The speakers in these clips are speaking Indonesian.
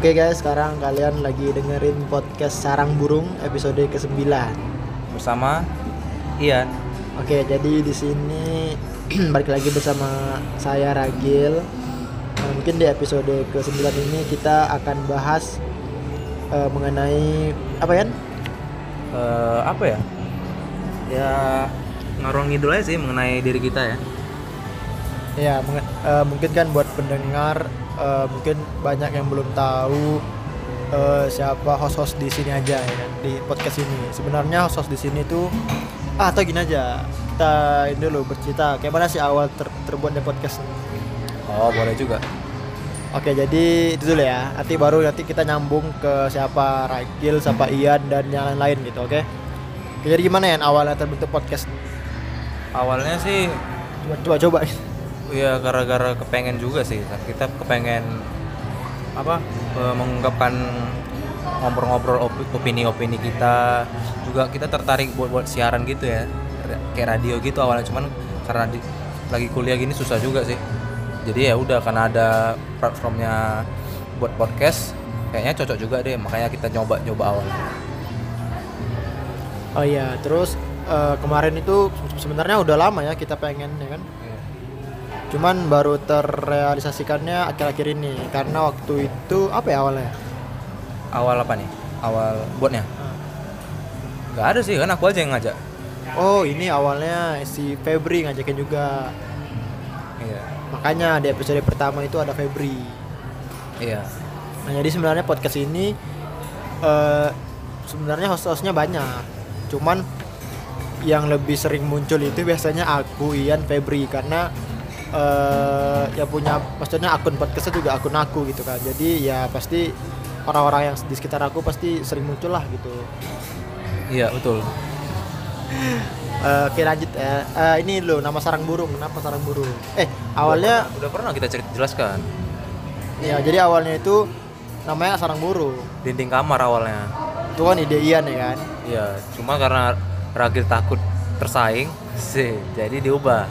Oke guys, sekarang kalian lagi dengerin podcast Sarang Burung episode ke-9. bersama Ian. Oke, jadi di sini balik lagi bersama saya Ragil. Nah, mungkin di episode ke-9 ini kita akan bahas eh, mengenai apa ya? Eh, apa ya? Ya ngarung ngidul aja sih mengenai diri kita ya. Ya, menge- eh, mungkin kan buat pendengar eh, mungkin banyak yang belum tahu eh, siapa host-host di sini aja ya kan di podcast ini. Sebenarnya host-host di sini tuh ah atau gini aja. Kita ini dulu bercerita kayak mana sih awal ter- terbuatnya podcast ini. Oh boleh juga. Oke, jadi itu dulu ya. Nanti baru nanti kita nyambung ke siapa Ragil, siapa Ian dan yang lain-lain gitu, oke? Oke, Jadi gimana ya awalnya terbentuk podcast? Awalnya sih Coba coba coba. Ya gara-gara kepengen juga sih. Kita kepengen apa? eh, mengungkapkan ngobrol-ngobrol op- opini-opini kita. Juga kita tertarik buat buat siaran gitu ya. Kayak radio gitu awalnya cuman karena di- lagi kuliah gini susah juga sih. Jadi ya udah karena ada platformnya buat podcast kayaknya cocok juga deh makanya kita nyoba nyoba awalnya. Oh iya, terus eh, kemarin itu sebenarnya udah lama ya kita pengen ya kan. Cuman baru terrealisasikannya akhir-akhir ini karena waktu itu apa ya awalnya? Awal apa nih? Awal buatnya? Gak ada sih kan aku aja yang ngajak. Oh, ini awalnya si Febri ngajakin juga. Iya. Makanya di episode pertama itu ada Febri. Iya. Nah, jadi sebenarnya podcast ini eh sebenarnya host-hostnya banyak. Cuman yang lebih sering muncul itu biasanya aku, Ian, Febri karena eh yang punya maksudnya akun podcastnya juga akun aku gitu kan. Jadi ya pasti orang-orang yang di sekitar aku pasti sering muncul lah gitu. Iya betul. Eh, oke lanjut ya. Eh, ini lo nama sarang burung. Kenapa sarang burung? Eh awalnya udah pernah kita cerita jelaskan. ya jadi awalnya itu namanya sarang burung. Dinding kamar awalnya. Itu kan ide Ian ya kan. Iya. Cuma karena Ragil takut tersaing sih, jadi diubah.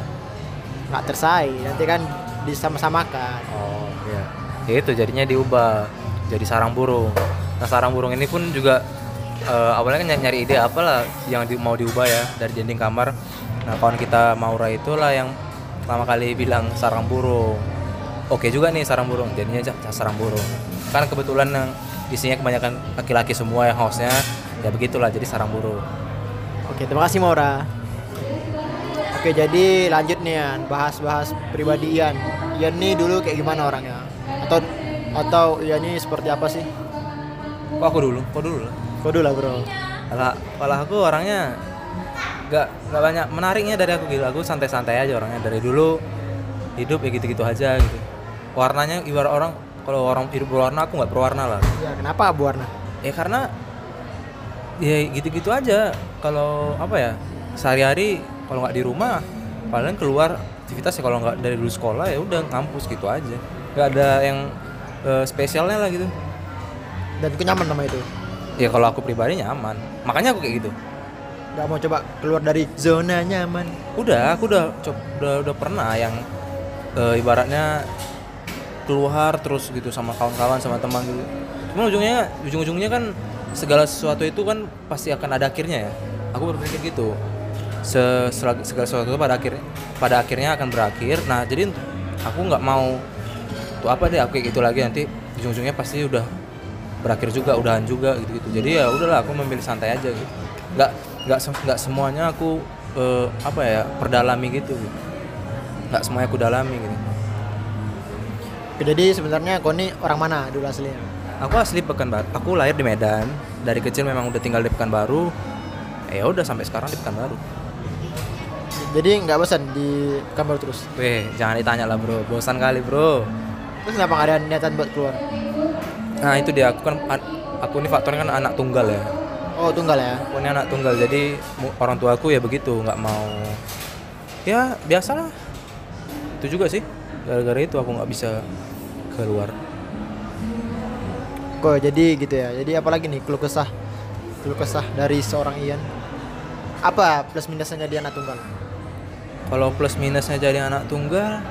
Nggak tersaing nanti kan disama-samakan Oh iya. Ya itu jadinya diubah jadi sarang burung. Nah sarang burung ini pun juga eh, awalnya kan ny- nyari ide apalah yang di- mau diubah ya dari dinding kamar. Nah kawan kita Maura itulah yang pertama kali bilang sarang burung. Oke juga nih sarang burung, jadinya ja- sarang burung. Kan kebetulan yang isinya kebanyakan laki-laki semua yang hostnya ya begitulah jadi sarang burung. oke terima kasih Maura oke jadi lanjut nih Ian bahas-bahas pribadi Ian Ian nih dulu kayak gimana orangnya atau atau Ian ini seperti apa sih Kok aku dulu? Kok dulu lah. kau dulu lah bro Kalau kalau aku orangnya nggak nggak banyak menariknya dari aku gitu. Aku santai-santai aja orangnya dari dulu hidup ya gitu-gitu aja gitu. Warnanya ibarat orang kalau orang hidup berwarna aku nggak berwarna lah. ya kenapa abu warna Ya karena ya gitu-gitu aja. Kalau apa ya sehari-hari kalau nggak di rumah paling keluar aktivitas ya kalau nggak dari dulu sekolah ya udah ngampus gitu aja. Nggak ada yang eh, spesialnya lah gitu. dan aku nyaman sama itu Ya kalau aku pribadi nyaman. Makanya aku kayak gitu. nggak mau coba keluar dari zona nyaman udah aku udah cob- udah udah pernah yang eh, ibaratnya keluar terus gitu sama kawan-kawan sama teman gitu cuma ujungnya ujung-ujungnya kan segala sesuatu itu kan pasti akan ada akhirnya ya aku berpikir gitu segala sesuatu pada akhirnya pada akhirnya akan berakhir. Nah jadi aku nggak mau tuh apa deh aku kayak gitu lagi nanti ujung-ujungnya pasti udah berakhir juga udahan juga gitu gitu jadi ya udahlah aku memilih santai aja gitu. Nggak nggak nggak semuanya aku eh, apa ya perdalami gitu gitu. nggak semuanya aku dalami gitu. Jadi sebenarnya kau ini orang mana dulu aslinya? Aku asli Pekanbaru. Aku lahir di Medan. Dari kecil memang udah tinggal di Pekanbaru. Ya udah sampai sekarang di Pekanbaru jadi nggak bosan di kamar terus? Weh jangan ditanya lah bro. Bosan kali bro. Terus kenapa nggak ada niatan buat keluar? Nah itu dia. Aku kan an- aku ini faktornya kan anak tunggal ya. Oh tunggal ya? Aku ini anak tunggal. Jadi orang tua aku ya begitu. Nggak mau. Ya biasalah. Itu juga sih. Gara-gara itu aku nggak bisa keluar. Kok jadi gitu ya. Jadi apalagi nih keluh kesah. Keluh kesah dari seorang Ian. Apa plus minusnya dia anak tunggal? Kalau plus minusnya jadi anak tunggal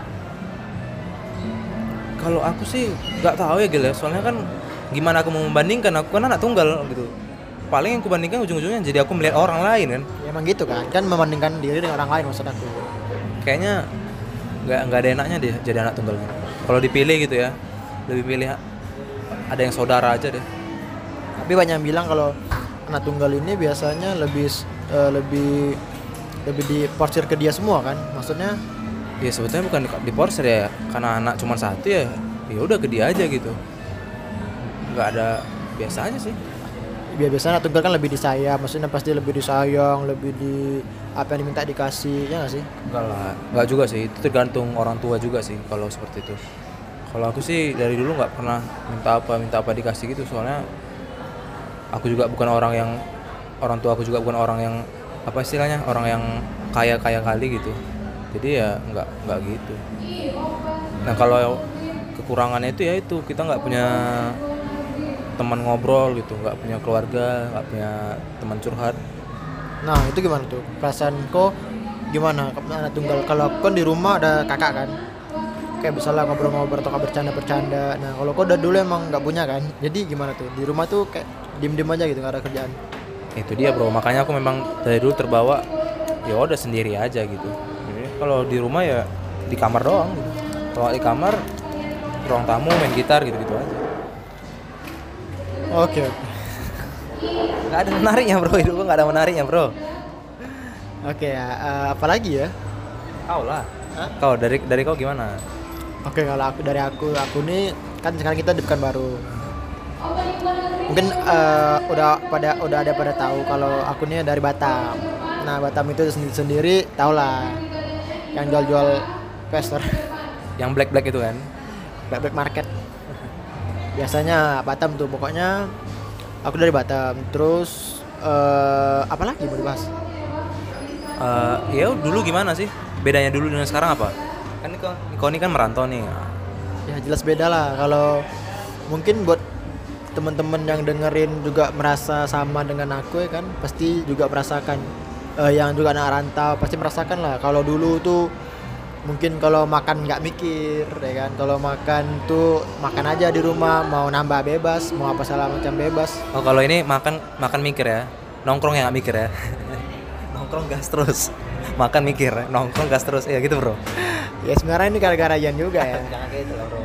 kalau aku sih nggak tahu ya Gil ya. Soalnya kan gimana aku mau membandingkan? Aku kan anak tunggal gitu. Paling yang aku bandingkan ujung-ujungnya jadi aku melihat orang lain kan. Ya, emang gitu kan. Kan membandingkan diri dengan orang lain maksud aku. Kayaknya nggak nggak ada enaknya deh jadi anak tunggal. Kalau dipilih gitu ya lebih pilih ada yang saudara aja deh. Tapi banyak yang bilang kalau anak tunggal ini biasanya lebih eh, lebih lebih diporsir ke dia semua kan? Maksudnya? Ya sebetulnya bukan di, di porsir ya karena anak cuma satu ya ya udah ke dia aja gitu. Nggak ada biasa aja sih. Biar biasanya anak tunggal kan lebih disayang maksudnya pasti lebih disayang lebih di apa yang diminta dikasih ya nggak sih? Enggak lah enggak juga sih itu tergantung orang tua juga sih kalau seperti itu. Kalau aku sih dari dulu nggak pernah minta apa minta apa dikasih gitu soalnya aku juga bukan orang yang orang tua aku juga bukan orang yang apa istilahnya orang yang kaya kaya kali gitu. Jadi ya nggak nggak gitu. Nah kalau kekurangannya itu ya itu kita nggak punya teman ngobrol gitu nggak punya keluarga nggak punya teman curhat. Nah itu gimana tuh? Perasaan kok gimana? Anak tunggal kalau aku kan di rumah ada kakak kan. Kayak misalnya ngobrol-ngobrol atau bercanda-bercanda. Nah kalau kau udah dulu emang nggak punya kan. Jadi gimana tuh? Di rumah tuh kayak diem-diem aja gitu nggak ada kerjaan itu dia bro. Makanya aku memang dari dulu terbawa ya udah sendiri aja gitu. Jadi kalau di rumah ya di kamar doang gitu. Kalau di kamar ruang tamu main gitar gitu gitu aja. Oke oke. Nggak ada menariknya bro. Hidup gua nggak ada menariknya bro. Oke ya eh, apalagi ya? Kau lah. Hah? kau dari dari kau gimana? Oke kalau aku dari aku aku nih kan sekarang kita di Pekanbaru. Mungkin eh, udah pada udah ada pada tahu kalau aku nih dari Batam. Nah Batam itu sendiri sendiri tau lah yang jual-jual pester yang black black itu kan black black market. Biasanya Batam tuh pokoknya aku dari Batam. Terus eh apa lagi mau dibahas? Eh, ya dulu gimana sih bedanya dulu dengan sekarang apa kan ini kan merantau nih Ya jelas beda lah kalau mungkin buat teman-teman yang dengerin juga merasa sama dengan aku ya kan pasti juga merasakan. Eh, yang juga anak rantau pasti merasakan lah. Kalau dulu tuh mungkin kalau makan nggak mikir ya kan? Kalau makan tuh makan aja di rumah mau nambah bebas mau apa salah macam bebas. Oh kalau ini makan makan mikir ya. Nongkrong yang nggak mikir ya? Nongkrong gas terus. Makan mikir nongkrong gas terus. Ya gitu bro. Ya sebenarnya ini gara-gara Yan juga ya. Jangan kayak itu lah bro.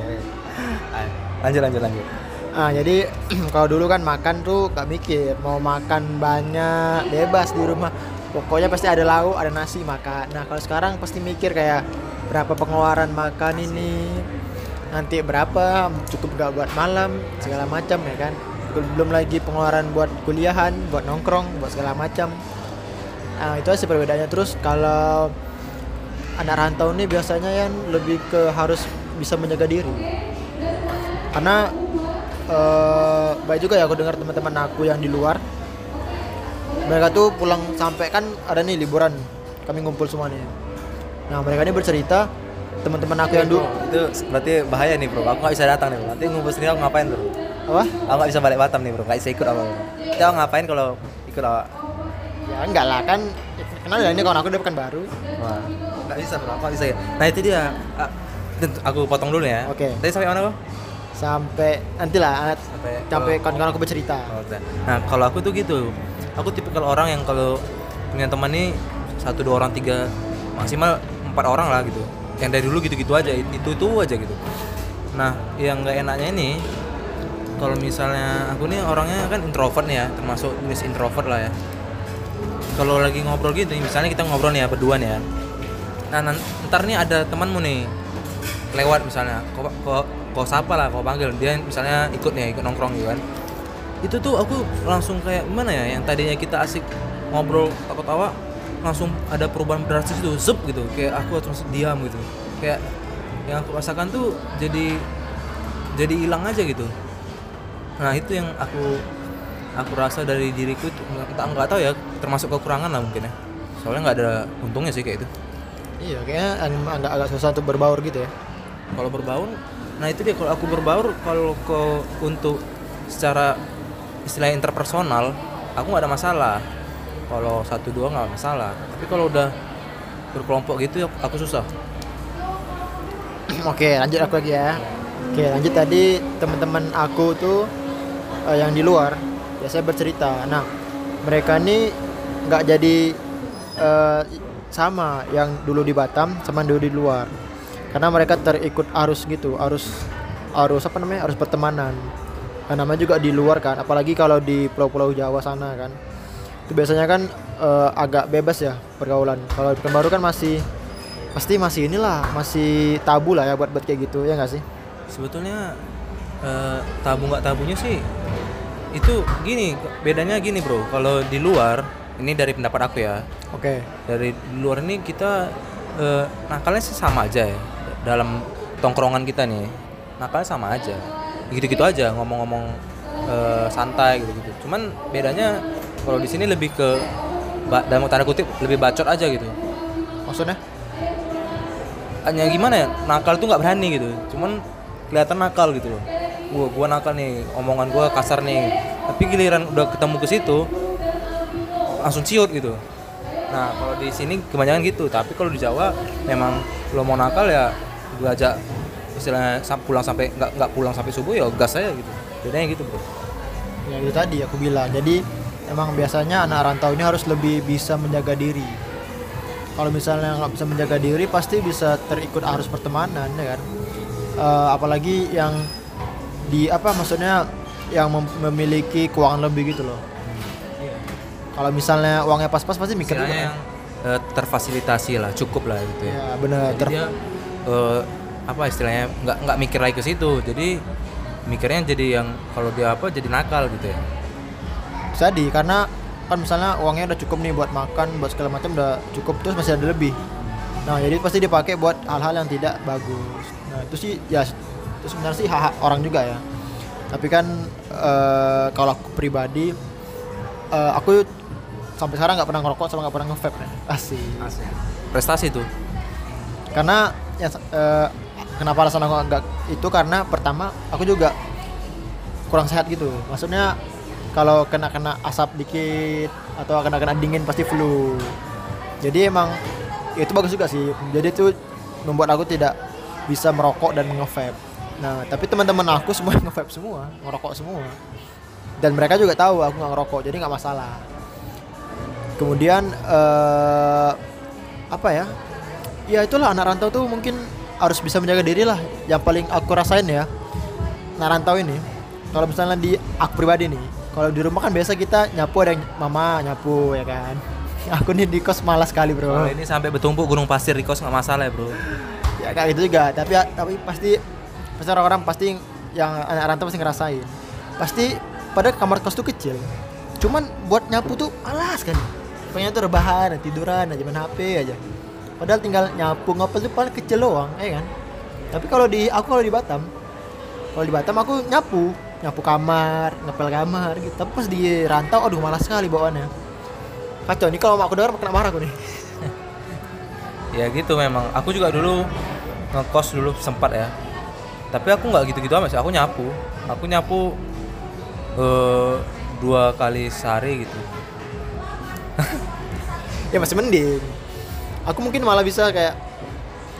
Lanjut lanjut lanjut Ah, jadi kalau dulu kan makan tuh gak mikir mau makan banyak bebas di rumah. Pokoknya pasti ada lauk, ada nasi makan. Nah kalau sekarang pasti mikir kayak berapa pengeluaran makan ini, nanti berapa cukup gak buat malam segala macam ya kan. Belum lagi pengeluaran buat kuliahan, buat nongkrong, buat segala macam. Nah itu sih perbedaannya. Terus kalau anak rantau ini biasanya yang lebih ke harus bisa menjaga diri karena eh baik juga ya aku dengar teman-teman aku yang di luar. Mereka tuh pulang sampai kan ada nih liburan. Kami ngumpul semua nih. Nah mereka ini bercerita teman-teman aku yang dulu itu berarti bahaya nih bro. Aku nggak bisa datang nih bro. Nanti ngumpul sendiri aku ngapain bro? Apa? Aku nggak bisa balik Batam nih bro. Nggak bisa ikut apa aku ngapain kalau ikut apa ya enggak lah. Kan kenal ya ini kawan aku udah pekan baru. Wah, nggak bisa bro. Aku nggak bisa. Ya nah itu dia. Ah, aku potong dulu ya. Oke. tadi sampai mana bro sampai nantilah Sampai- sampai kawan-kawan aku bercerita Oh. Nah kalau aku tuh gitu, aku tipe kalau orang yang kalau punya teman nih satu dua orang tiga maksimal empat orang lah gitu. Yang dari dulu gitu-gitu aja, itu itu aja gitu. Nah yang nggak enaknya ini kalau misalnya aku nih orangnya kan introvert nih ya, termasuk jenis introvert lah ya. Kalau lagi ngobrol gitu, misalnya kita ngobrol nih ya berdua nih ya. Nah ntar nih ada temanmu nih lewat misalnya, kok kok kok sapa lah, kok panggil? Dia misalnya ikut nih, ikut nongkrong gitu kan. Itu tuh aku langsung kayak gimana ya? Yang tadinya kita asik ngobrol ketawa langsung ada perubahan drastis tuh zup gitu. Kayak aku harus diam gitu. Kayak yang aku rasakan tuh jadi jadi hilang aja gitu. Nah itu yang aku aku rasa dari diriku itu nggak nggak tahu ya termasuk kekurangan lah mungkin ya. Soalnya nggak ada untungnya sih kayak itu iya kayaknya ag- agak agak susah untuk berbaur gitu ya. Kalau berbaur nah itu dia. Kalau aku berbaur kalau ke untuk secara istilah interpersonal aku nggak ada masalah. Kalau satu dua nggak masalah. Tapi kalau udah berkelompok gitu aku susah. Oke, lanjut aku lagi ya. Oke, lanjut tadi teman-teman aku tuh eh, yang di luar biasanya bercerita. Nah mereka ini nggak jadi eh, sama yang dulu di Batam sama dulu di luar karena mereka terikut arus gitu arus arus apa namanya arus pertemanan. Nah, namanya juga di luar kan apalagi kalau di pulau-pulau Jawa sana kan. Itu biasanya kan eh, agak bebas ya pergaulan. Kalau di Pekanbaru kan masih pasti masih inilah masih tabu lah ya buat buat kayak gitu ya nggak sih? Sebetulnya eh, tabu nggak tabunya sih itu gini bedanya gini bro. Kalau di luar ini dari pendapat aku ya. Oke. Dari luar ini kita eh, nakalnya sih sama aja ya dalam tongkrongan kita nih nakalnya sama aja. Gitu-gitu aja ngomong-ngomong eh, santai gitu-gitu. Cuman bedanya kalau di sini lebih ke dalam tanda kutip lebih bacot aja gitu. Maksudnya? Hanya gimana ya nakal tuh nggak berani gitu. Cuman kelihatan nakal gitu loh. Gua gua nakal nih omongan gua kasar nih. Tapi giliran udah ketemu ke situ langsung ciut gitu. Nah kalau di sini kebanyakan gitu. Tapi kalau di Jawa memang lo mau nakal ya gua ajak istilahnya sam- pulang sampai nggak nggak pulang sampai subuh ya gas aja gitu. Bedanya gitu bro. Ya itu tadi aku bilang. Jadi emang biasanya anak rantau ini harus lebih bisa menjaga diri. Kalau misalnya nggak bisa menjaga diri pasti bisa terikut arus pertemanan ya kan? Eh, apalagi yang di apa maksudnya yang mem- memiliki keuangan lebih gitu loh. Kalau misalnya uangnya pas-pas pasti mikir juga. kan? yang eh, terfasilitasi lah cukup lah gitu ya. Ya benar jadi ter- dia eh, apa istilahnya nggak nggak mikir lagi ke situ. Jadi mikirnya jadi yang kalau dia apa jadi nakal gitu ya. Jadi karena kan misalnya uangnya udah cukup nih buat makan buat segala macam udah cukup terus masih ada lebih. Nah jadi pasti dipakai buat hal-hal yang tidak bagus. Nah itu sih ya itu sebenarnya sih hak, orang juga ya. Tapi kan eh, kalau aku pribadi eh, aku sampai sekarang nggak pernah ngerokok sama nggak pernah nge-vape nih asik. Prestasi tuh. Karena ya eh, kenapa alasan aku agak itu? Karena pertama aku juga kurang sehat gitu. Maksudnya kalau kena kena asap dikit atau kena kena dingin pasti flu. Jadi emang ya itu bagus juga sih. Jadi itu membuat aku tidak bisa merokok dan nge-vape. Nah tapi teman-teman aku semua nge-vape semua ngerokok semua. Dan mereka juga tahu aku nggak ngerokok jadi nggak masalah. Kemudian eh apa ya ya itulah anak rantau tuh mungkin harus bisa menjaga diri lah. Yang paling aku rasain ya anak rantau ini kalau misalnya di aku pribadi nih kalau di rumah kan biasa kita nyapu ada yang mama nyapu ya kan? Aku nih di kos malas sekali bro. Kalau ini sampai bertumpuk gunung pasir di kos nggak masalah ya bro. Ya kayak gitu juga. Tapi tapi pasti pasti orang-orang pasti yang anak rantau pasti ngerasain. Pasti pada kamar kos tuh kecil. Cuman buat nyapu tuh malas kan? Pengen tuh rebahan tiduran aja main HP aja padahal tinggal nyapu ngapel tuh paling kecil doang ya kan? Tapi kalau di aku kalau di Batam kalau di Batam aku nyapu nyapu kamar ngepel kamar gitu. Tapi pas di rantau aduh malas sekali bawaannya. Kacau nih kalau aku dengar kena marah aku nih. Ya gitu memang. Aku juga dulu ngekos dulu sempat ya. Tapi aku nggak gitu-gitu amat sih aku nyapu. Aku nyapu eh, dua kali sehari gitu. Ya masih mending aku mungkin malah bisa kayak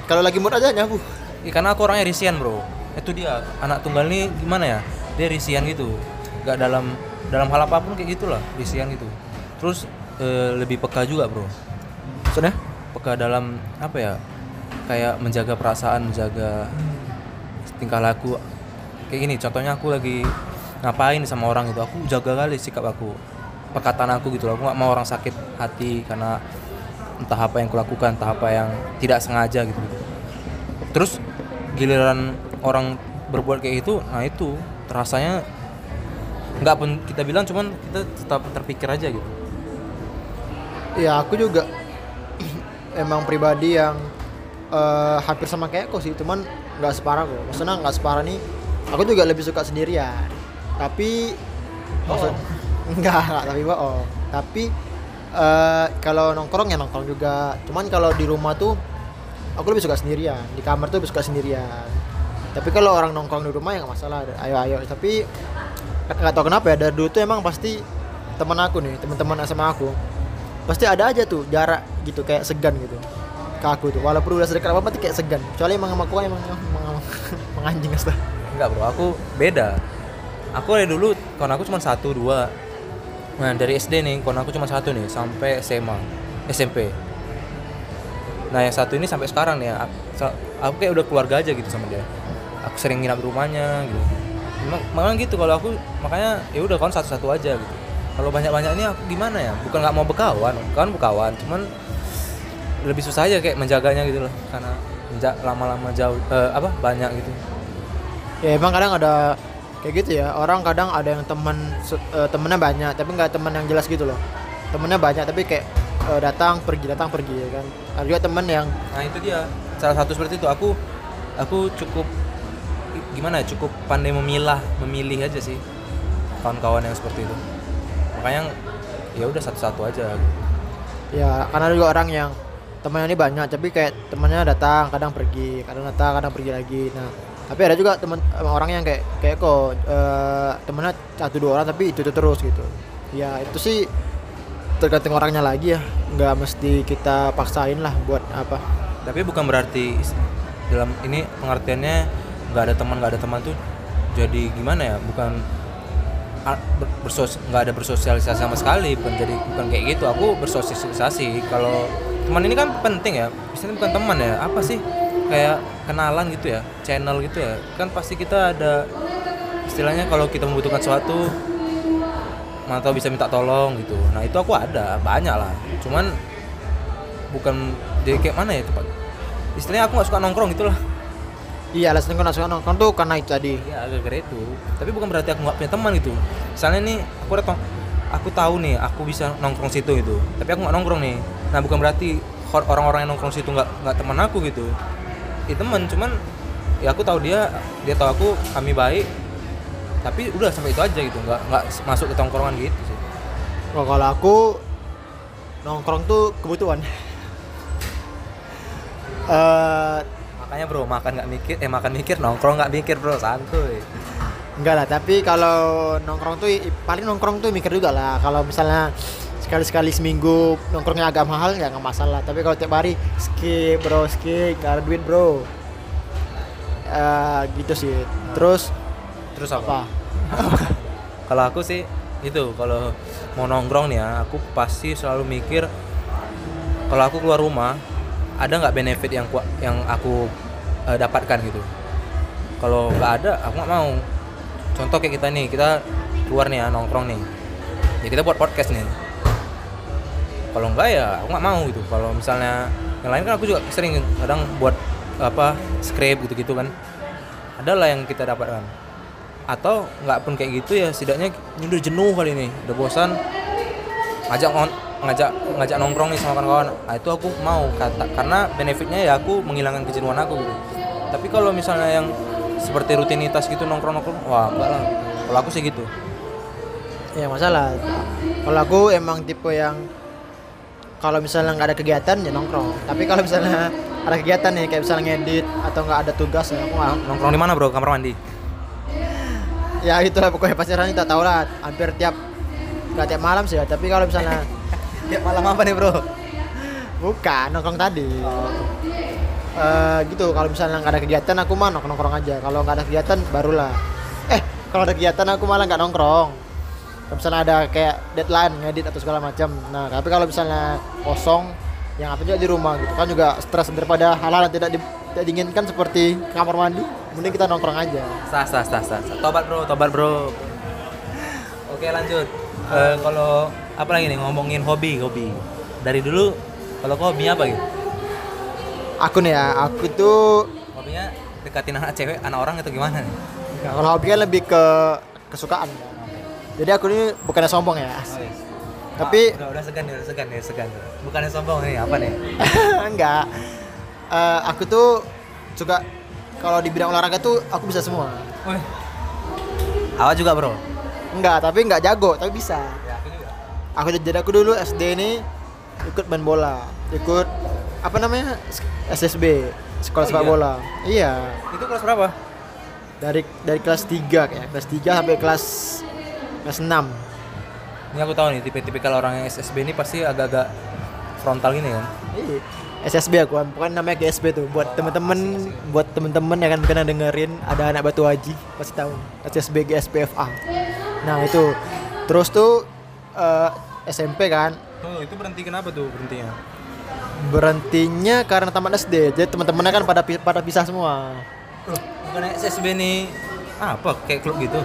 kalau lagi mood aja nyapu. Ya, karena aku orangnya risian bro. Itu dia anak tunggal ini gimana ya? Dia risian gitu. Nggak dalam dalam hal apa pun kayak gitulah risian gitu. Terus eh, lebih peka juga bro. Maksudnya? Peka dalam apa ya? Kayak menjaga perasaan menjaga tingkah laku. Kayak gini contohnya aku lagi ngapain sama orang itu aku jaga kali sikap aku perkataan aku gitu loh. Aku nggak mau orang sakit hati karena entah apa yang kulakukan entah apa yang tidak sengaja gitu, gitu. terus giliran orang berbuat kayak itu nah itu terasanya nggak pun kita bilang cuman kita tetap terpikir aja gitu. Ya aku juga emang pribadi yang eh, hampir sama kayak kok sih cuman nggak separah kok. Maksudnya nggak separah nih aku juga lebih suka sendirian. Tapi maksud enggak enggak tapi bohong tapi eh, kalau nongkrong ya nongkrong juga. Cuman kalau di rumah tuh aku lebih suka sendirian. Di kamar tuh lebih suka sendirian. Tapi kalau orang nongkrong di rumah ya nggak masalah. Ayo ayo. Tapi nggak tahu kenapa ya dari dulu tuh emang pasti teman aku nih teman-teman SMA aku pasti ada aja tuh jarak gitu kayak segan gitu ke aku tuh. Walaupun udah sedekat apa kayak segan. Kecuali emang sama aku emang emang, emang anjing astaga Enggak bro, aku beda. aku dari dulu kawan aku cuma satu dua nah dari SD nih kawan aku cuma satu nih sampai SMA SMP nah yang satu ini sampai sekarang nih aku, kayak udah keluarga aja gitu sama dia. Aku sering nginap di rumahnya gitu. Memang, memang gitu kalau aku makanya ya udah kawan satu-satu aja gitu. Kalau banyak-banyak ini aku gimana ya? Bukan nggak mau berkawan kawan berkawan cuman lebih susah aja kayak menjaganya gitu loh karena lama-lama jauh eh, apa banyak gitu. Ya emang kadang ada kayak gitu ya orang kadang ada yang teman se- eh, temennya banyak tapi nggak teman yang jelas gitu loh. Temennya banyak tapi kayak eh, datang pergi datang pergi ya kan. Ada juga temen yang Nah itu dia. Salah satu seperti itu. Aku aku cukup gimana ya cukup pandai memilah memilih aja sih kawan-kawan yang seperti itu. Makanya ya udah satu-satu aja. Ya karena ada juga orang yang temannya ini banyak tapi kayak temannya datang kadang pergi kadang datang kadang pergi lagi. Nah tapi ada juga teman orang yang kayak kayak kok eh, temennya satu dua orang tapi itu, itu terus gitu. Ya itu sih tergantung orangnya lagi ya. Nggak mesti kita paksain lah buat apa. Tapi bukan berarti dalam ini pengertiannya nggak ada teman nggak ada teman tuh jadi gimana ya? Bukan bersos nggak ada bersosialisasi sama sekali bukan jadi bukan kayak gitu. Aku bersosialisasi. Kalau teman ini kan penting ya. Istilahnya bukan teman ya. Apa sih kayak kenalan gitu ya channel gitu ya. Kan pasti kita ada istilahnya kalau kita membutuhkan sesuatu mana tahu bisa minta tolong gitu. Nah itu aku ada banyak lah. Cuman bukan jadi kayak mana ya tepat istilahnya aku nggak suka nongkrong gitu lah. Iya alasan gue suka nongkrong tuh karena itu tadi. Ya agak gara itu tapi bukan berarti aku nggak punya teman gitu. Misalnya nih aku datang aku tahu nih aku bisa nongkrong situ gitu. Tapi aku nggak nongkrong nih. Nah bukan berarti or- orang-orang yang nongkrong situ nggak nggak teman aku gitu ya teman cuman ya aku tahu dia dia tahu aku kami baik. Tapi udah sampai itu aja gitu nggak nggak masuk ke tongkrongan gitu sih. Oh, kalau aku nongkrong tuh kebutuhan. Eh makanya bro makan nggak mikir eh makan mikir nongkrong nggak mikir bro santuy. Enggak lah, tapi kalau nongkrong tuh paling nongkrong tuh mikir juga lah. Kalau misalnya sekali-sekali seminggu nongkrongnya agak mahal ya nggak masalah. Tapi kalau tiap hari skip bro, skip, gak ada duit bro. Eh gitu sih. Terus terus apa? kalau aku sih itu kalau mau nongkrong nih ya aku pasti selalu mikir kalau aku keluar rumah ada nggak benefit yang ku- yang aku eh, dapatkan gitu kalau nggak ada aku nggak mau contoh kayak kita nih kita keluar nih ya nongkrong nih ya kita buat podcast nih kalau enggak ya aku nggak mau gitu. Kalau misalnya yang lain kan aku juga sering kadang buat apa script gitu gitu kan. Adalah yang kita dapatkan. Atau nggak pun kayak gitu ya setidaknya ini udah jenuh kali ini. Udah bosan ngajak ngajak ngajak nongkrong nih sama kawan-kawan. Nah, itu aku mau kata karena benefitnya ya aku menghilangkan kejenuhan aku gitu. Tapi kalau misalnya yang seperti rutinitas gitu nongkrong nongkrong wah enggak lah. Kalau aku sih gitu. Ya masalah. Kalau aku emang tipe yang kalau misalnya nggak ada kegiatan ya nongkrong. Tapi kalau misalnya ada kegiatan nih kayak misalnya ngedit atau nggak ada tugas ya aku nggak nongkrong. Di mana bro? Kamar mandi? Ya itulah pokoknya pacaran kita tahu lah. Hampir tiap nggak tiap malam sih ya. Tapi kalau misalnya ya malam apa nih bro? Bukan nongkrong tadi. Eh gitu. Kalau misalnya nggak ada kegiatan aku mah nongkrong nongkrong aja. Kalau nggak ada kegiatan barulah. Eh kalau ada kegiatan aku malah nggak nongkrong kalau misalnya ada kayak deadline ngedit atau segala macam. Nah tapi kalau misalnya kosong yang apa juga di rumah gitu. Kan juga stres daripada hal-hal yang tidak, di, tidak diinginkan seperti kamar mandi mending kita nongkrong aja. Sah sah sah sah sah. tobat bro tobat bro. Oke lanjut. Eh, kalau apa lagi nih? Ngomongin hobi hobi. Dari dulu kalau kau hobinya apa gitu? Aku nih ya aku tuh hobinya dekatin anak cewek anak orang atau gimana nih? Nah, kalau hobi kan lebih ke kesukaan. Jadi aku ini bukannya sombong ya. Tapi udah, udah segan udah segan nih segan bukannya sombong nih apa nih enggak. Eh, aku tuh suka kalau di bidang olahraga tuh aku bisa semua. Wih. awak juga bro Enggak, tapi enggak jago, tapi bisa. ya aku juga Aku jadi aku dulu SD ini ikut main bola, ikut apa namanya? SSB, sekolah Oh, sepak iya? bola. Iya. itu kelas berapa Dari dari kelas 3 kayak, kelas 3 sampai kelas kelas 6. ini aku tahu nih tipe-tipe kalau orang yang SSB ini pasti agak-agak frontal ini kan Iya. SSB aku kan pokoknya namanya GSB tuh buat temen-temen buat temen-temen yang kan pernah dengerin ada anak Batu Haji pasti tahu SSB GSB FA nah itu terus tuh eh, SMP kan Tuh, itu berhenti kenapa tuh berhentinya? berhentinya karena tamat SD jadi teman-temannya kan pada pada pisah semua Bukan SSB nih apa kayak klub gitu.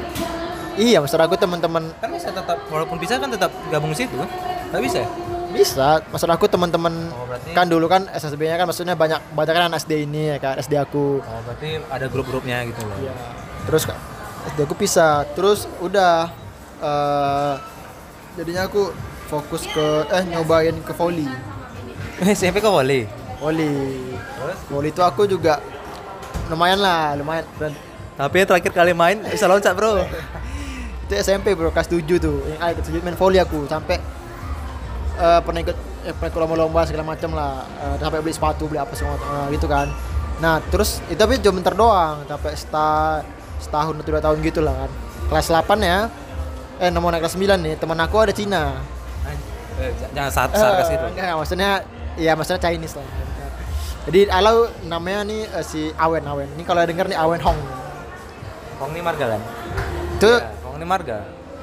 Iya maksud aku teman-teman Kan bisa tetap walaupun bisa kan tetap gabung situ kan? Enggak bisa. ya? bisa maksud aku teman-teman Oh, berarti- kan dulu kan SSB-nya kan maksudnya banyak banyak kan anak SD ini ya kan SD aku Oh, berarti ada grup-grupnya gitu loh. Iya. terus Kak, SD aku pisah terus udah eh jadinya aku fokus ke eh nyobain ke volley SMP kok volley. volley Terus? volley itu aku juga lumayan lah lumayan Tapi terakhir kali main bisa loncat, Bro. itu SMP bro kelas 7 tuh. Yang ikut main volley aku sampai eh, pernah ikut eh, pernah ikut lomba-lomba segala macam lah. Eh, sampai beli sepatu beli apa semua eh, gitu kan. Nah terus itu tapi cuma bentar doang sampai seta, setahun atau dua tahun gitu lah kan. Kelas 8 ya eh nomor naik kelas 9 nih teman aku ada Cina. Eh, jangan saat sarkas Eh, gitu. enggak, maksudnya ya maksudnya Chinese lah. Jadi alau namanya nih eh, si Awen Awen. Ini kalau denger nih Awen Hong. Hong ini marga kan? itu ini marga.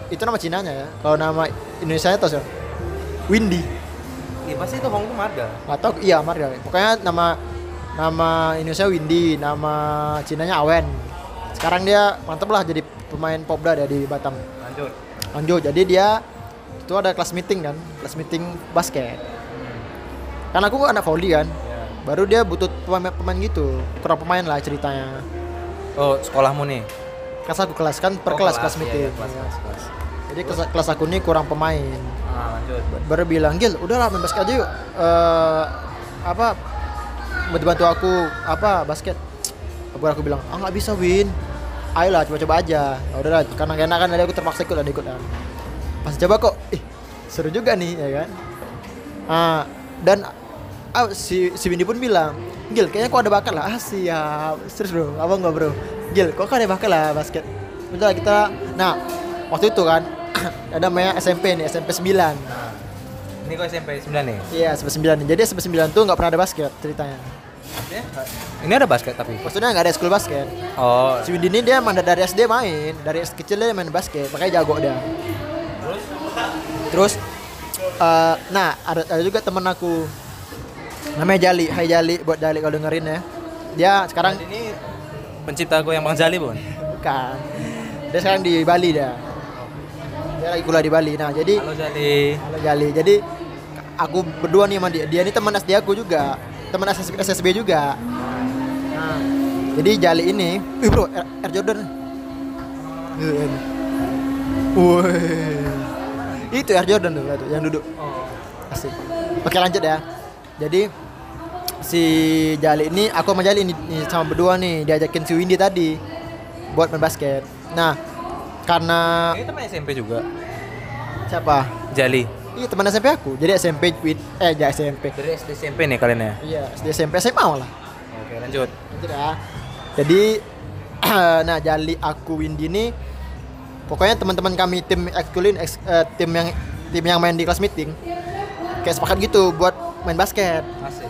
itu nama Cinanya ya kalau nama Indonesia nya tau siapa? Windy Iya pasti itu Hong itu marga. tahu iya marga pokoknya nama nama Indonesia Windy nama Cinanya Awen sekarang dia mantep lah jadi pemain popda dia di Batam Lanjut. lanjut jadi dia itu ada kelas meeting kan kelas meeting basket kan aku anak volley kan Ya. baru dia butuh pemain pemain gitu kurang pemain lah ceritanya Oh, sekolahmu nih. Kelas aku kelas kan per Oh, kelas kelas iya, meeting iya, kelas, kelas, kelas. jadi kelas, kelas aku ini kurang pemain. Ah, lanjut. baru bilang Gil udahlah main basket aja yuk. Eh, apa bantu bantu aku apa basket. Baru aku bilang ah nggak bisa Win. Ayolah coba-coba aja. Ya udahlah karena gak enak kan aku terpaksa ikut dan ikut kan. Pas coba kok ih seru juga nih ya kan. Ah dan ah, si si Windy pun bilang Gil kayaknya kok ada bakat lah ah siap serius bro apa enggak bro Gil kok ada bakat lah basket udah kita nah waktu itu kan ada namanya SMP nih SMP 9 Nah, ini kok SMP 9 nih. Iya, SMP 9. Jadi SMP 9 tuh nggak pernah ada basket ceritanya. Ya, Ini ada basket tapi. Maksudnya nggak ada school basket. Oh, Si Windy ini dia emang dari SD main, dari SD kecil dia main basket, makanya jago dia. terus Terus, eh, nah ada, ada juga temen aku, namanya Jali, Hai Jali, buat Jali kalau dengerin ya. Dia sekarang ini pencipta gue yang Bang Jali, Bun. bukan, dia sekarang di Bali dia. Dia lagi kuliah di Bali. Nah jadi Halo Jali. Halo Jali. Jadi aku berdua nih sama dia. Dia ini teman SD aku juga, teman SSB, SSB juga. Nah, jadi Jali ini, ih bro, Air, Air Jordan. Gitu, ini. Wih. Itu Air Jordan tuh, yang duduk. Oh. Asik. Oke lanjut ya. Jadi si Jali ini, aku sama Jali ini, ini sama berdua nih diajakin si Windy tadi buat main basket. Nah, karena Ini teman SMP juga. siapa? Jali. Iya teman SMP aku. Jadi SMP Win eh ya SMP. Dari SD SMP nih kalian ya. Iya, SD SMP SMA malah. Oke, lanjut. Gitu ya. Jadi nah Jali aku Windy ini pokoknya teman-teman kami tim ekskulin eks- eh, tim yang tim yang main di kelas meeting kayak sepakat gitu buat main basket. Asik.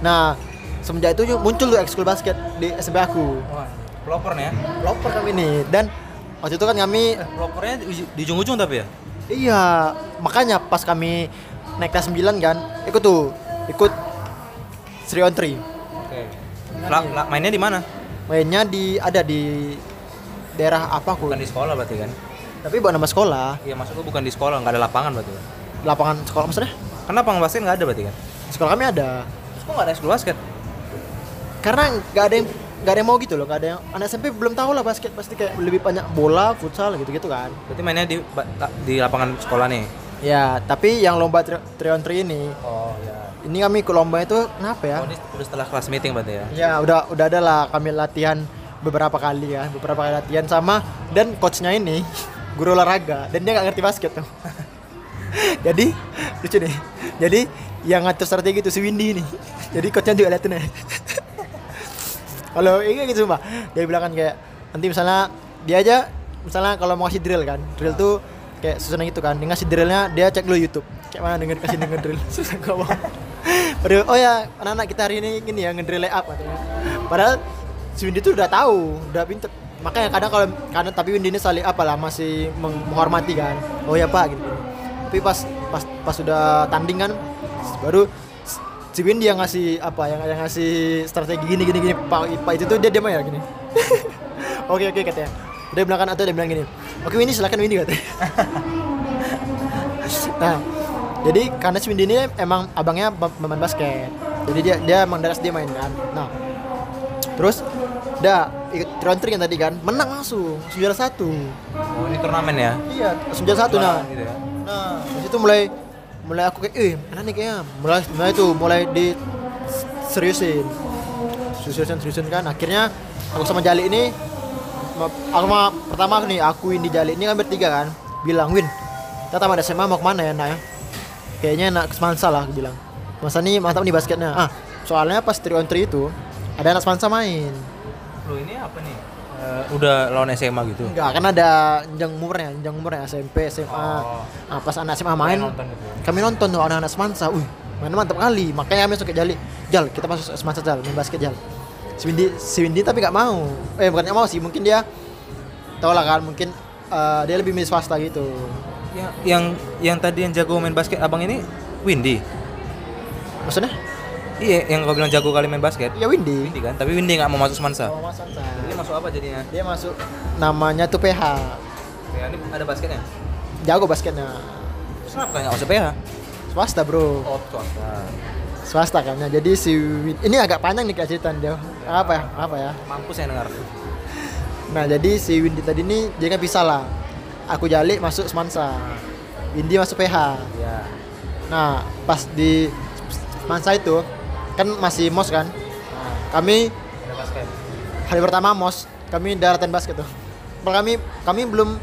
Nah, semenjak itu muncul tuh ekskul basket di SMP aku. Wah, pelopor nih ya. Loper kami ini dan waktu itu kan kami Eh, pelopornya di, ujung-ujung tapi ya. iya, makanya pas kami naik kelas 9 kan, ikut tuh, ikut 3 on 3. Oke. La- la- mainnya di mana? mainnya di ada di daerah apa aku Bukan di sekolah berarti kan? tapi buat nama sekolah Iya, maksud gue bukan di sekolah, nggak ada lapangan berarti. kan? lapangan sekolah maksudnya Kenapa lapangan basket nggak ada berarti kan? sekolah kami ada Terus kok nggak ada sekolah basket? karena nggak ada yang nggak ada yang mau gitu loh nggak ada yang anak SMP belum tahu lah basket pasti kayak lebih banyak bola futsal gitu gitu kan Berarti mainnya di di lapangan sekolah nih. ya tapi yang lomba 3 on 3 ini Oh, ya. ini kami ikut lomba itu kenapa ya Oh, ini udah setelah kelas meeting berarti ya. ya udah udah ada lah kami latihan beberapa kali ya beberapa kali latihan sama dan coachnya ini guru olahraga dan dia nggak ngerti basket tuh jadi lucu nih jadi yang ngatur strategi itu si Windy nih jadi coachnya juga liatin ya kalau ini gitu sumpah dia bilang kan kayak nanti misalnya dia aja misalnya kalau mau kasih drill kan drill tuh kayak susunan gitu kan dia ngasih drillnya dia cek dulu YouTube kayak mana denger kasih denger drill susah gak mau Aduh, oh ya anak-anak kita hari ini gini ya ngedrill layup katanya. Padahal si Windy tuh udah tahu, udah pinter. Makanya kadang kalau kadang tapi Windy ini saling apa lah masih meng- menghormati kan. Oh ya Pak gitu. Tapi pas pas pas sudah tanding kan baru si Windy yang ngasih apa yang yang ngasih strategi gini gini gini Pak Pak itu tuh dia diam ya gini. oke oke katanya. Dia bilang kan atau dia bilang gini. Oke Windy silakan Windy katanya. nah jadi karena si Windy ini emang abangnya pem- pemain basket jadi dia dia emang dari dia main kan nah terus udah ikut round yang tadi kan menang langsung juara satu Oh, ini turnamen ya? iya langsung juara satu nah Gitu ya. Nah di situ mulai mulai aku kayak eh mana nih kayaknya? Mulai mulai itu mulai di seriusin. Seriusin seriusin kan. Akhirnya aku sama Jali ini aku sama pertama nih akuin di Jali ini kan bertiga kan bilang Win kita tamat SMA mau ke mana ya nak ya? Kayaknya nak ke Semansa lah aku bilang. Masa nih mantap nih basketnya? Ah soalnya pas 3 on 3 itu ada anak Semansa main. Lo ini apa nih? Eh, udah lawan SMA gitu? enggak kan ada jenjang umurnya jenjang umurnya SMP SMA Oh. nah, pas anak SMA main nonton gitu. kami nonton tuh anak-anak Semansa, wih, mainnya mantap kali. Makanya kami masuk ke Jali. Jal, kita masuk Semansa Jal, main basket Jal. Si Windy, si Windy tapi nggak mau. Eh bukan nggak mau sih, mungkin dia tau lah kan, mungkin eh, dia lebih milih swasta gitu. Yang yang yang tadi yang jago main basket abang ini Windy. Maksudnya? Iya, yang kau bilang jago kali main basket. Ya Windy. Windy kan, tapi Windy nggak mau masuk Semansa. Oh, Mas Semansa. Masuk apa jadinya? Dia masuk namanya tuh PH. Ya, ini ada basketnya. Jago basketnya. Terus kenapa nggak masuk PH? Swasta bro. Oh, swasta. Swasta kan ya. Jadi si Win- ini agak panjang nih cerita dia. Apa ya? Apa ya? Mampus saya dengar. Nah jadi si Windy tadi ini dia kan pisah lah. Aku Jali masuk Semansa. Windy masuk PH. Iya. Nah, pas di Mansa itu kan masih mos kan. Nah, Kami ada basket. Hari pertama mos, kami daratan basket tuh. Padahal kami kami belum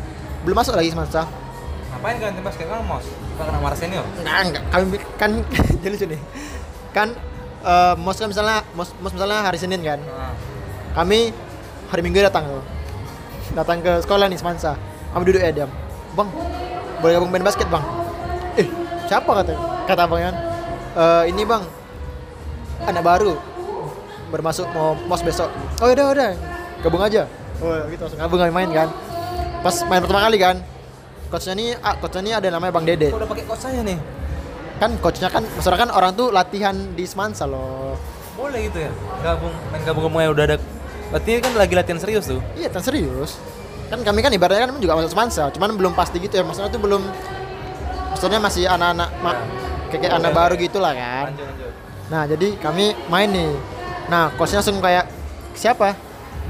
belum masuk lagi Mansa. Ngapain kan main basket kan mos? Kita kena marah senior. Enggak, enggak. Kami kan jadi sini. Kan eh, mos kan misalnya mos, mos misalnya hari Senin kan. Nah, Kami hari Minggu datang tuh. Datang ke sekolah nih Semansa. Kami duduk ya diam. Bang, boleh gabung main basket, Bang? Eh, siapa kata kata abangnya? "Eh, ini, Bang. Anak baru. Bermasuk mau mos besok. Oh, udah, udah. Gabung aja. Oh, gitu langsung gabung main kan. Pas main pertama kali kan. Coachnya nih, ah, coachnya nih ada namanya Bang Dede. udah pakai coach saya nih? Kan coachnya kan, maksudnya kan orang tuh latihan di Semansa loh. Boleh gitu ya? Gabung main gabung-gabung udah ada Berarti kan lagi latihan serius tuh. Iya, kan serius. Kan kami kan ibaratnya kan juga masuk semansa, cuman belum pasti gitu ya. Maksudnya tuh belum maksudnya masih anak-anak kayak, kayak anak baru gitu lah kan. Lanjut lanjut. Nah, jadi kami main nih. Nah, coachnya langsung kayak siapa?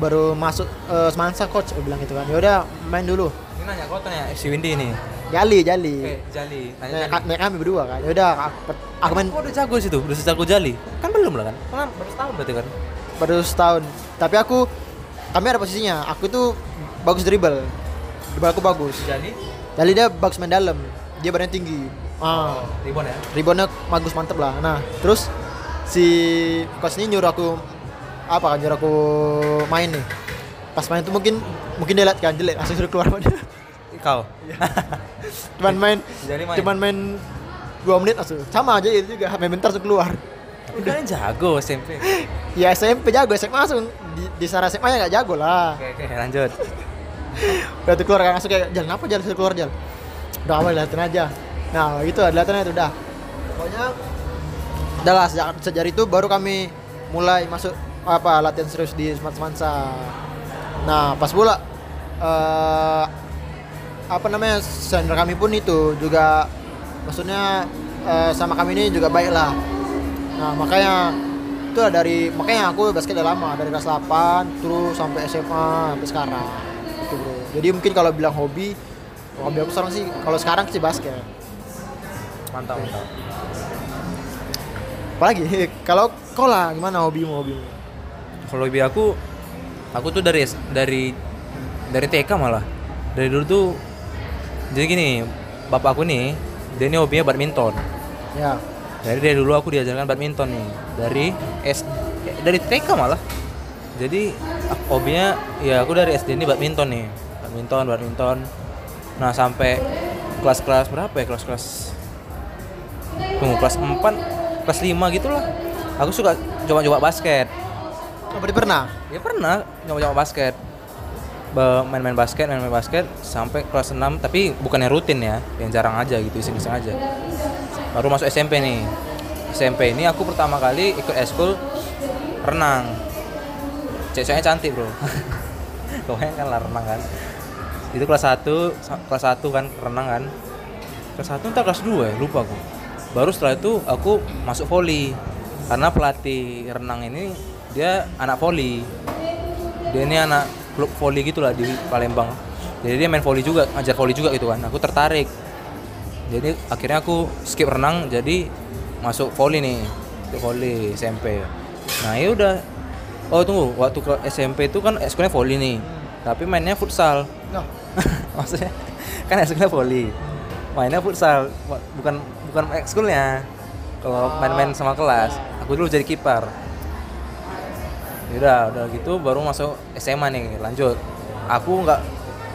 Baru masuk eh, semansa coach dia bilang gitu kan. Ya udah main dulu. Ini nanya kau tanya FC Windy ini. Jali, jali. Oke, Jali. Jali. naik kami berdua kan. Ya udah aku, aku main Kok udah jago situ? Udah sejago Jali? Kan belum lah kan? Kan baru setahun berarti kan? baru setahun. Tapi aku kami ada posisinya. Aku tuh bagus dribble. Dribble aku bagus. Jali? Jali dia bagus main dalam. Dia badannya tinggi. Ah. Ribon ya? reboundnya bagus mantep lah nah terus si coach ini nyuruh aku apa kan nyuruh aku main nih pas main tuh mungkin mungkin dia lihat kan jelek langsung suruh keluar Kau? cuman main Jadi main? cuman main dua menit langsung sama aja itu juga main bentar langsung keluar Udah kan jago SMP. ya SMP jago SMA langsung di, di sana SMA ya nggak jago lah Oke, oke, lanjut. udah tuh keluar kan langsung kayak jalan apa jalan suruh keluar jalan udah awal liatin aja nah gitu liatin itu udah pokoknya udah lah sejak, sejak itu baru kami mulai masuk apa latihan serius di Smart Semansa nah pas pula eh apa namanya senior kami pun itu juga maksudnya eh, sama kami ini juga baik lah. Nah makanya itu dari makanya aku basket udah lama dari kelas 8 terus sampai SMA sampai sekarang. Itu bro. Jadi mungkin kalau bilang hobi hobi aku sekarang sih kalau sekarang sih basket. Mantap, mantap. Apalagi kalau kau lah gimana hobimu hobimu Kalau lebih aku aku tuh dari dari dari TK malah. Dari dulu tuh jadi gini, bapak aku nih, dia ini hobinya badminton. ya Dari dari dulu aku diajarkan badminton nih. Dari S eh, dari TK malah. Jadi hobinya ya aku dari SD ini badminton nih. Badminton, badminton. Nah, sampai kelas-kelas berapa ya? Kelas-kelas Tunggu, kelas 4 kelas kelas 5 gitu lah aku suka coba-coba basket. Oh, berarti pernah? ya pernah coba-coba basket. Ba- main-main basket main-main basket sampai kelas 6 tapi bukannya rutin ya yang jarang aja gitu iseng-iseng aja. Baru masuk SMP nih. SMP ini aku pertama kali ikut eskul renang. Cewek-ceweknya cantik bro. Pokoknya kan lah renang kan. Itu kelas 1 kelas 1 kan renang kan. Kelas 1 entah kelas 2 ya lupa aku baru setelah itu aku masuk volley karena pelatih renang ini dia anak volley dia ini anak klub volley gitu lah di Palembang. Jadi dia main volley juga ngajar volley juga gitu kan. Aku tertarik. Jadi akhirnya aku skip renang jadi masuk volley nih. Ke volley SMP nah ya udah. Oh tunggu. Waktu ke SMP itu kan ekskulnya volley nih. Tapi mainnya futsal. Nah, maksudnya kan ekskulnya volley mainnya futsal. Bu- bukan bukan ekskulnya kalau main-main sama kelas. Aku dulu jadi kiper. Udah udah gitu baru masuk SMA nih lanjut. Aku nggak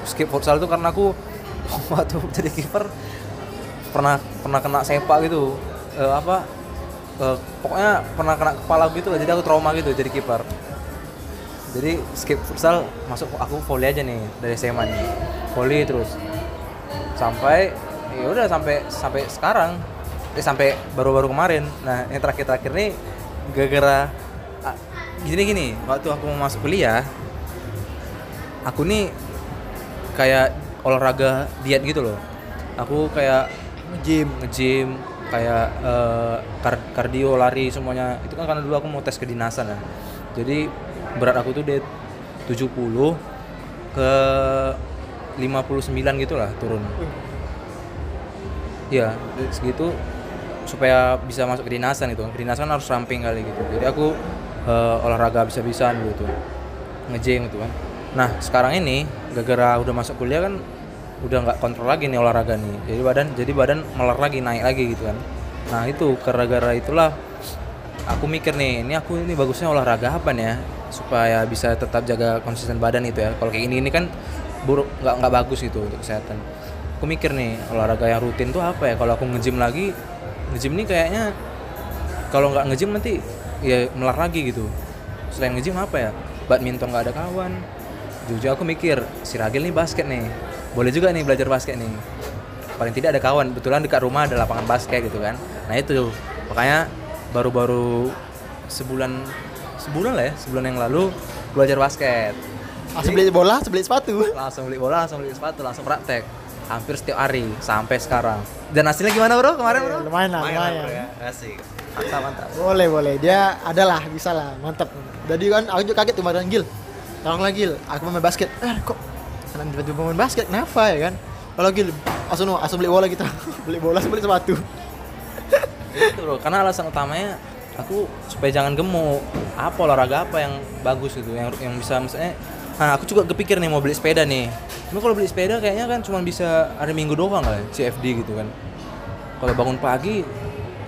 skip futsal itu karena aku waktu jadi kiper pernah pernah kena sepak gitu. Eh, apa? Eh, pokoknya pernah kena kepala gitu lah jadi aku trauma gitu jadi kiper. Jadi skip futsal masuk aku volley aja nih dari SMA nih. Volley terus. Sampai ya udah sampai sampai sekarang. Eh, sampai baru-baru kemarin. Nah yang terakhir-terakhir nih gara-gara ah, gini gini. Waktu aku mau masuk kuliah aku nih kayak olahraga diet gitu loh. Aku kayak gym. nge-gym kayak eh, kar- kardio lari semuanya. Itu kan karena dulu aku mau tes kedinasan ya. Jadi berat aku tuh dari 70 ke 59 gitu lah turun Iya, segitu supaya bisa masuk kedinasan itu. Kedinasan harus ramping kali gitu. Jadi aku eh, olahraga bisa-bisaan dulu tuh. Nge-gym gitu kan. Nah, sekarang ini gara-gara udah masuk kuliah kan udah nggak kontrol lagi nih olahraga nih. Jadi badan jadi badan meler lagi, naik lagi gitu kan. Nah, itu gara-gara itulah aku mikir nih, ini aku ini bagusnya olahraga apa nih ya supaya bisa tetap jaga konsisten badan itu ya. Kalau kayak ini ini kan buruk nggak nggak bagus gitu untuk kesehatan. Aku mikir nih olahraga yang rutin tuh apa ya? Kalau aku nge-gym lagi, nge-gym nih kayaknya kalau nggak nge-gym nanti ya melar lagi gitu. Selain nge-gym apa ya? Badminton nggak ada kawan. Jujur aku mikir si Ragil nih basket nih. Boleh juga nih belajar basket nih. Paling tidak ada kawan. Betulan dekat rumah ada lapangan basket gitu kan. Nah itu makanya baru-baru sebulan sebulan lah ya sebulan yang lalu belajar basket Langsung beli bola, langsung beli sepatu. langsung beli bola langsung beli sepatu langsung praktek hampir setiap hari sampai sekarang dan hasilnya gimana bro kemarin bro Lumayan lah, lumayan. bro, ya. asik mantap mantap Boleh, boleh. Dia adalah bisa lah, mantap. Jadi kan aku juga kaget tuh kemarin Gil. Tolonglah Gil, aku mau main basket. Eh, kok kenapa tiba-tiba main basket? Kenapa ya kan? Kalau Gil, langsung langsung beli bola kita. beli bola, beli sepatu. itu bro karena alasan utamanya aku supaya jangan gemuk apa olahraga apa yang bagus gitu yang yang bisa misalnya nah aku juga kepikir nih mau beli sepeda nih. Cuma kalau beli sepeda kayaknya kan cuma bisa hari minggu doang lah CFD gitu kan. Kalau bangun pagi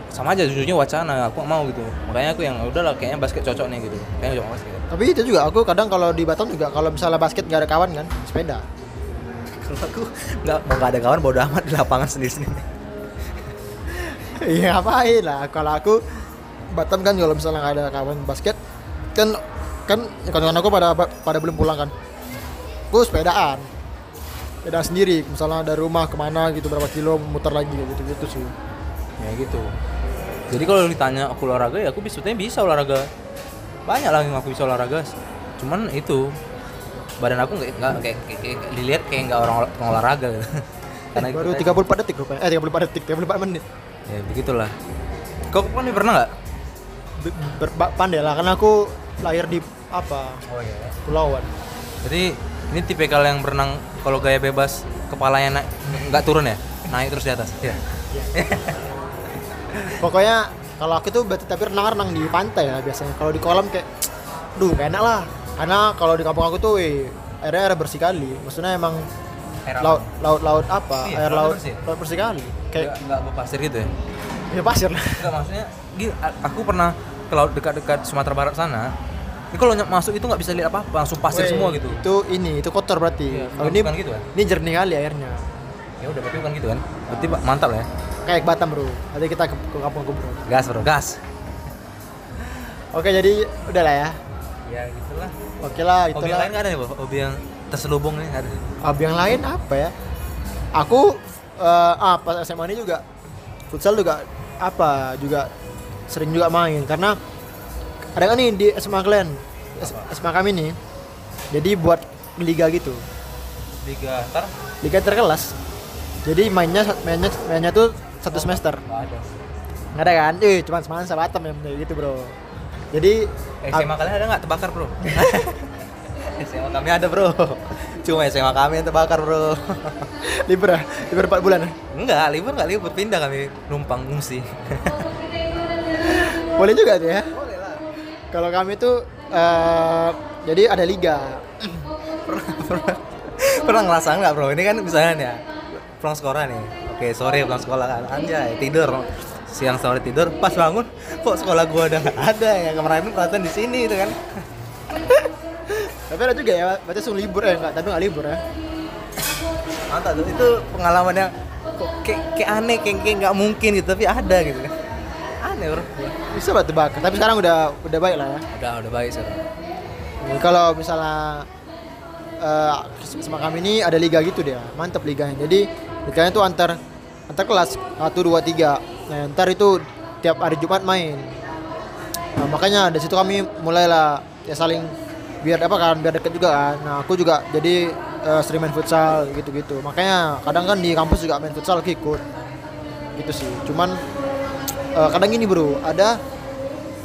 sama aja jujurnya wacana aku mau gitu. Makanya aku yang udahlah kayaknya basket cocok nih gitu. Kayaknya cocok basket. Tapi itu juga aku kadang kalau di Batam juga kalau misalnya basket nggak ada kawan kan, sepeda. kalau aku nggak mau nggak ada kawan bodo amat di lapangan sendiri sendiri Iya ngapain lah. Kalau aku Batam kan kalau misalnya nggak ada kawan basket kan kan kawan-kawan aku pada pada belum pulang kan. Aku sepedaan. Sepedaan sendiri misalnya dari rumah ke mana gitu berapa kilo muter lagi gitu gitu sih. Ya gitu. Jadi kalau ditanya aku olahraga ya aku bisa sebetulnya bisa olahraga. Banyak lah yang aku bisa olahraga. Cuman itu badan aku nggak nggak kayak, kayak, kayak- dilihat kayak nggak orang, olahraga. Gitu. karena baru tadi. 34 detik rupanya eh 34 detik 34 menit. Ya begitulah. Kau kan pernah nggak? Pandai lah karena aku lahir di apa? Oh iya. Pulauan jadi ini tipikal yang berenang kalau gaya bebas kepalanya naik nggak turun ya? Naik terus di atas? Ya pokoknya kalau aku tuh berarti tapi renang renang di pantai lah biasanya. Kalau di kolam kayak duh gak enak lah. Karena kalau di kampung aku tuh weh, airnya air bersih kali. Maksudnya emang Air laut laut laut apa? Iya, air laut laut bersih. laut bersih kali. Kayak nggak nggak berpasir gitu ya? Ya pasir. Lah Enggak maksudnya gini, aku pernah ke laut dekat-dekat Sumatera Barat sana. Ini kalau masuk itu nggak bisa lihat apa-apa, langsung pasir Weh, semua gitu. itu ini itu kotor berarti Iya, kalau ini bukan gitu kan? ini jernih kali airnya Ya udah berarti bukan gitu kan. Berarti Pak, mantap lah ya. kayak Batam bro nanti kita ke, ke kampung aku bro Gas bro, gas. Oke, jadi udah lah ya. ya gitulah Oke lah, hobi yang itulah. lain nggak ada nih Bo? hobi yang terselubung nih ada Hobi yang lain apa ya? Aku eh ah pas SMA ini juga futsal juga apa juga sering juga main karena ada kan nih di SMA kalian? SMA kami nih. Jadi buat liga gitu. Liga ntar liga terkelas jadi mainnya mainnya mainnya tuh satu semester. Nggak ada. Nggak ada kan? Eh cuma semangat sabatam ya kayak gitu bro. Jadi Eh, SMA kalian ada nggak terbakar bro? SMA kami ada bro. Cuma SMA kami yang terbakar bro. Libur ya libur 4 bulan enggak libur nggak libur. Pindah kami. Numpang ngungsi. Boleh juga tuh ya kalau kami tuh eh, jadi ada liga. Pernah pernah pernah ngerasa nggak bro? Ini kan misalnya nih ya pulang sekolah nih. Oke sore pulang sekolah kan. Anjay tidur. Siang sore tidur pas bangun kok sekolah gua udah nggak ada ya? Kemarin itu perasaan di sini itu kan. Tapi ada juga ya baca langsung libur eh enggak tapi nggak libur ya? Mantap tuh itu pengalaman yang kok kayak, kayak aneh kayak kayak nggak mungkin gitu tapi ada gitu kan aneh bro bisa batu bakar tapi sekarang udah udah baik lah ya. Udah udah baik sekarang. Kalau misalnya eh sama kami ini ada liga gitu dia mantep liganya. Jadi liganya tuh antar antar kelas satu dua tiga. Nah ntar itu tiap hari Jumat main. Nah, makanya dari situ kami mulailah ya saling biar apa kan biar deket juga kan. Nah aku juga jadi eh, sering main futsal gitu gitu makanya kadang kan di kampus juga main futsal aku ikut. Gitu sih. Cuman eh, kadang gini bro. Ada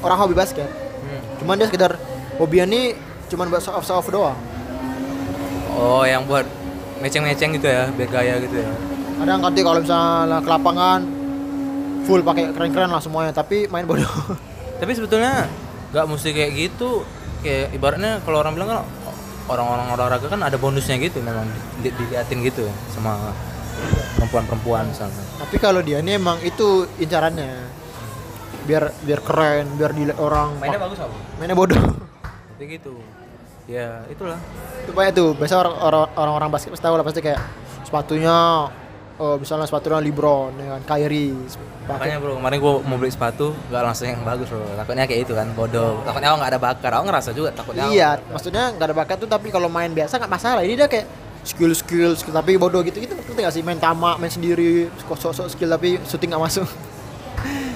orang hobi basket. Hmm. cuman dia sekedar hobinya nih cuman buat show off show off doang. Oh yang buat meceng-meceng gitu ya biar gaya gitu ya? Kadang nanti kalau misalnya ke lapangan full pakai keren-keren lah semuanya tapi main bodoh. Tapi sebetulnya nggak mesti kayak gitu. Kayak ibaratnya kalau orang bilang kan orang-orang olahraga kan ada bonusnya gitu memang di, diliatin gitu sama perempuan-perempuan misalnya. Tapi kalau dia ini emang itu incarannya biar biar keren biar dilihat orang. Mainnya bagus apa? Mainnya bodoh. Kayak gitu. Ya itulah. Itu banyak tuh biasa orang orang orang-orang basket pasti tahu lah pasti kayak sepatunya oh misalnya sepatunya LeBron ya kan Kyrie makanya bro kemarin gua mau beli sepatu nggak langsung yang bagus bro. Takutnya kayak itu kan bodoh. Takutnya aku nggak ada bakar aku ngerasa juga takutnya aku- iya maksudnya nggak ada bakat tuh tapi kalau main biasa nggak masalah. Ini dia kayak skill skill skill tapi bodoh gitu gitu ngerti nggak sih? Main tamak main sendiri sok-sok skill tapi syuting nggak masuk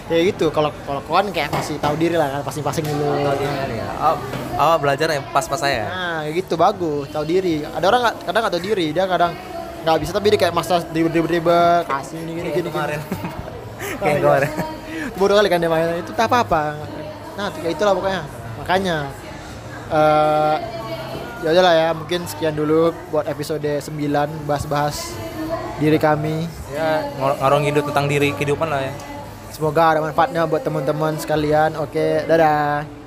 ya gitu kalau kalau kawan kayak masih tahu diri lah kan pasti passing dulu. Tahu diri kan ya. Awal, awal belajar yang pas-pas saya nah kayak gitu bagus tahu diri. Ada orang nggak kadang nggak tahu diri dia kadang nggak bisa tapi dia kayak masa dribble dribble dribble kasih ini gini gini kemarin. Kayak kemarin bodoh kali kan dia main itu tak apa apa nah kayak itulah pokoknya. Makanya eh ya udahlah ya mungkin sekian dulu buat episode 9 bahas-bahas diri kami. Ya ngor- hidup tentang diri kehidupan lah ya Semoga ada manfaatnya buat teman-teman sekalian. Oke, dadah.